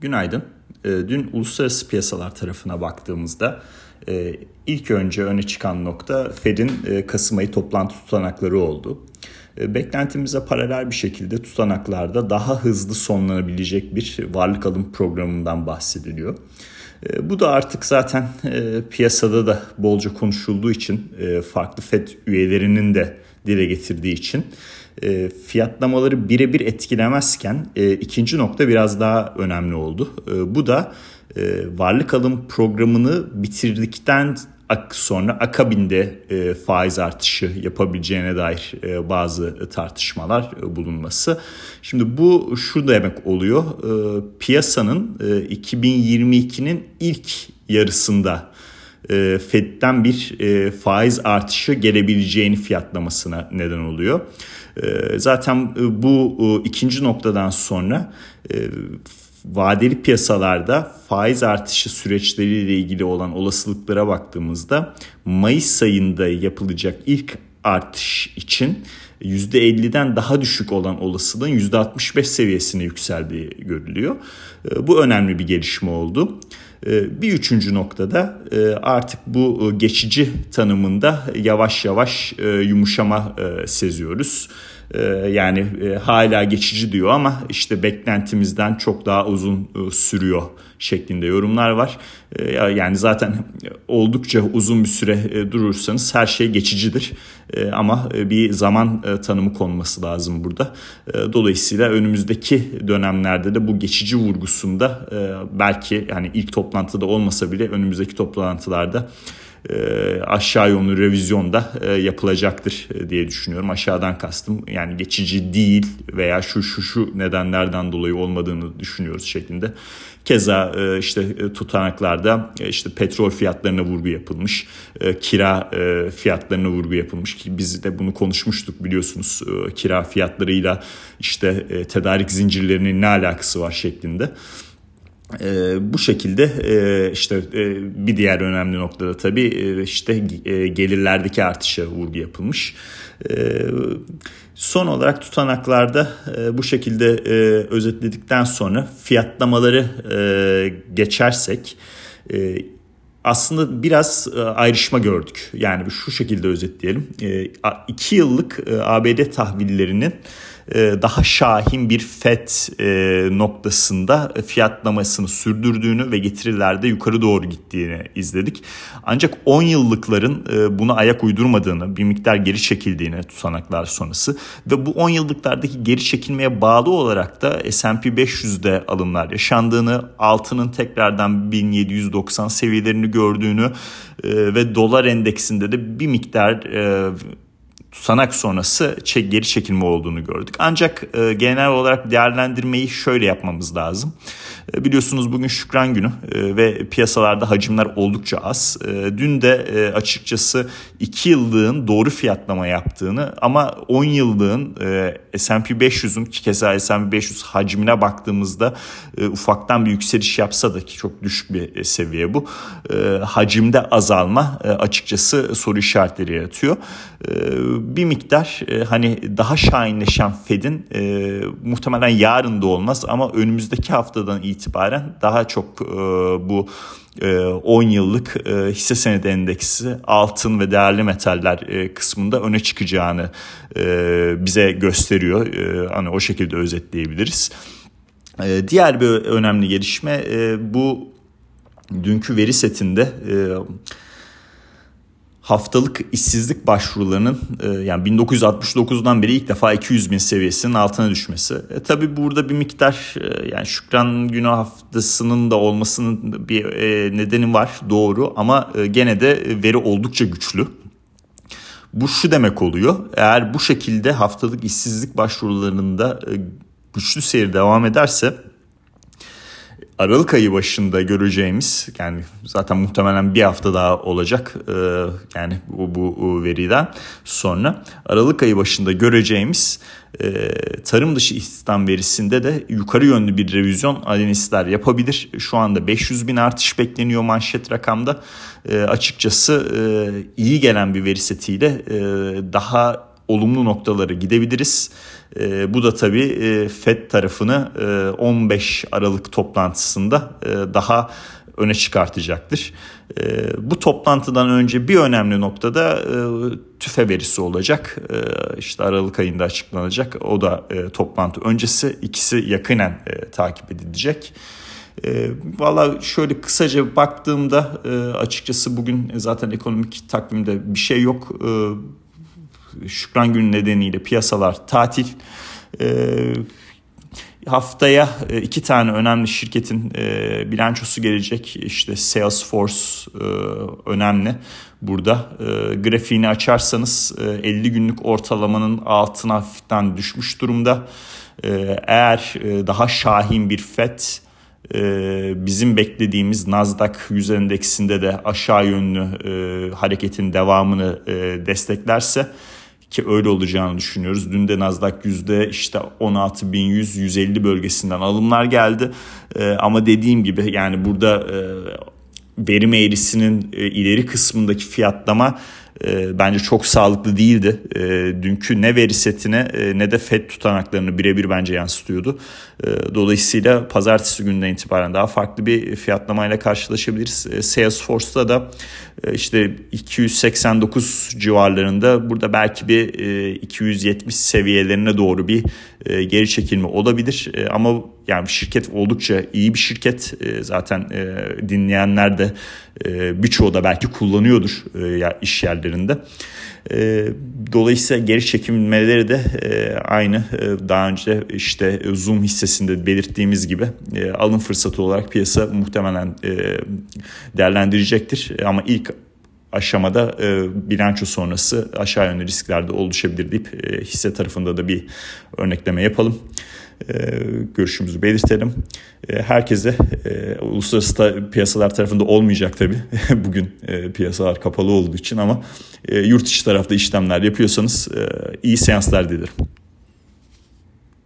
Günaydın. Ee, dün uluslararası piyasalar tarafına baktığımızda e, ilk önce öne çıkan nokta Fed'in e, Kasım ayı toplantı tutanakları oldu. E, beklentimize paralel bir şekilde tutanaklarda daha hızlı sonlanabilecek bir varlık alım programından bahsediliyor. Bu da artık zaten piyasada da bolca konuşulduğu için farklı FED üyelerinin de dile getirdiği için e, fiyatlamaları birebir etkilemezken e, ikinci nokta biraz daha önemli oldu. E, bu da e, varlık alım programını bitirdikten sonra akabinde e, faiz artışı yapabileceğine dair e, bazı tartışmalar e, bulunması. Şimdi bu şu demek oluyor. E, piyasanın e, 2022'nin ilk yarısında e, Fed'den bir e, faiz artışı gelebileceğini fiyatlamasına neden oluyor. E, zaten e, bu ikinci noktadan sonra vadeli piyasalarda faiz artışı süreçleriyle ilgili olan olasılıklara baktığımızda Mayıs ayında yapılacak ilk artış için %50'den daha düşük olan olasılığın %65 seviyesine yükseldiği görülüyor. Bu önemli bir gelişme oldu. E, bir üçüncü noktada e, artık bu geçici tanımında yavaş yavaş yumuşama seziyoruz. Yani hala geçici diyor ama işte beklentimizden çok daha uzun sürüyor şeklinde yorumlar var. Ee, yani zaten oldukça uzun bir süre e, durursanız her şey geçicidir. Ee, ama e, bir zaman e, tanımı konması lazım burada. Ee, dolayısıyla önümüzdeki dönemlerde de bu geçici vurgusunda belki yani ilk toplantıda olmasa bile önümüzdeki toplantılarda aşağı yönlü revizyon da yapılacaktır diye düşünüyorum. Aşağıdan kastım yani geçici değil veya şu şu şu nedenlerden dolayı olmadığını düşünüyoruz şeklinde. Keza işte tutanaklarda işte petrol fiyatlarına vurgu yapılmış, kira fiyatlarına vurgu yapılmış ki biz de bunu konuşmuştuk biliyorsunuz kira fiyatlarıyla işte tedarik zincirlerinin ne alakası var şeklinde. E, bu şekilde e, işte e, bir diğer önemli noktada tabii e, işte e, gelirlerdeki artışa vurgu yapılmış. E, son olarak tutanaklarda e, bu şekilde e, özetledikten sonra fiyatlamaları e, geçersek e, aslında biraz e, ayrışma gördük. Yani şu şekilde özetleyelim. E, iki yıllık e, ABD tahvillerinin e, daha şahin bir FED e, noktasında fiyatlamasını sürdürdüğünü ve getirilerde yukarı doğru gittiğini izledik. Ancak 10 yıllıkların e, buna ayak uydurmadığını, bir miktar geri çekildiğini tutanaklar sonrası ve bu 10 yıllıklardaki geri çekilmeye bağlı olarak da S&P 500'de alımlar yaşandığını, altının tekrardan 1790 seviyelerini gördüğünü ve dolar endeksinde de bir miktar tutanak sonrası geri çekilme olduğunu gördük. Ancak e, genel olarak değerlendirmeyi şöyle yapmamız lazım. E, biliyorsunuz bugün Şükran günü e, ve piyasalarda hacimler oldukça az. E, dün de e, açıkçası 2 yıllığın doğru fiyatlama yaptığını ama 10 yıllığın e, S&P 500'ün ki keza S&P 500 hacmine baktığımızda e, ufaktan bir yükseliş yapsa da ki çok düşük bir e, seviye bu. E, hacimde azalma e, açıkçası soru işaretleri yaratıyor. E, bir miktar e, hani daha şahinleşen Fed'in e, muhtemelen yarın da olmaz ama önümüzdeki haftadan itibaren daha çok e, bu 10 e, yıllık e, hisse senedi endeksi altın ve değerli metaller kısmında öne çıkacağını bize gösteriyor. Hani o şekilde özetleyebiliriz. Diğer bir önemli gelişme bu dünkü veri setinde haftalık işsizlik başvurularının e, yani 1969'dan beri ilk defa 200 bin seviyesinin altına düşmesi. E, tabii burada bir miktar e, yani Şükran Günü haftasının da olmasının bir e, nedeni var doğru ama gene de veri oldukça güçlü. Bu şu demek oluyor eğer bu şekilde haftalık işsizlik başvurularında güçlü seyir devam ederse Aralık ayı başında göreceğimiz yani zaten muhtemelen bir hafta daha olacak e, yani bu, bu veriden sonra Aralık ayı başında göreceğimiz e, tarım dışı istihdam verisinde de yukarı yönlü bir revizyon analistler yapabilir. Şu anda 500 bin artış bekleniyor manşet rakamda. E, açıkçası iyi gelen bir veri setiyle daha olumlu noktaları gidebiliriz. E, bu da tabii e, FED tarafını e, 15 Aralık toplantısında e, daha öne çıkartacaktır. E, bu toplantıdan önce bir önemli noktada e, tüfe verisi olacak. E, işte Aralık ayında açıklanacak. O da e, toplantı öncesi. ikisi yakinen e, takip edilecek. E, Valla şöyle kısaca baktığımda e, açıkçası bugün zaten ekonomik takvimde bir şey yok. E, Şükran günü nedeniyle piyasalar tatil. E, haftaya e, iki tane önemli şirketin e, bilançosu gelecek. İşte Salesforce e, önemli burada. E, grafiğini açarsanız e, 50 günlük ortalamanın altına hafiften düşmüş durumda. E, eğer e, daha şahin bir FED ee, bizim beklediğimiz Nasdaq 100 endeksinde de aşağı yönlü e, hareketin devamını e, desteklerse ki öyle olacağını düşünüyoruz. Dün de Nasdaq yüzde işte 16.100-150 bölgesinden alımlar geldi. E, ama dediğim gibi yani burada e, verim eğrisinin e, ileri kısmındaki fiyatlama e, bence çok sağlıklı değildi. E, dünkü ne veri setine e, ne de FED tutanaklarını birebir bence yansıtıyordu. E, dolayısıyla pazartesi gününden itibaren daha farklı bir fiyatlamayla karşılaşabiliriz. E, Salesforce'da da e, işte 289 civarlarında burada belki bir e, 270 seviyelerine doğru bir e, geri çekilme olabilir. E, ama yani şirket oldukça iyi bir şirket. E, zaten e, dinleyenler de e, birçoğu da belki kullanıyordur e, iş yerlerinde. E, dolayısıyla geri çekilmeleri de e, aynı daha önce işte Zoom hissesinde belirttiğimiz gibi alım fırsatı olarak piyasa muhtemelen değerlendirecektir. Ama ilk aşamada e, bilanço sonrası aşağı yönlü risklerde oluşabilir deyip e, hisse tarafında da bir örnekleme yapalım. E, görüşümüzü belirtelim. E, herkese e, uluslararası piyasalar tarafında olmayacak tabii. Bugün piyasalar kapalı olduğu için ama yurt içi tarafta işlemler yapıyorsanız iyi seanslar dilerim.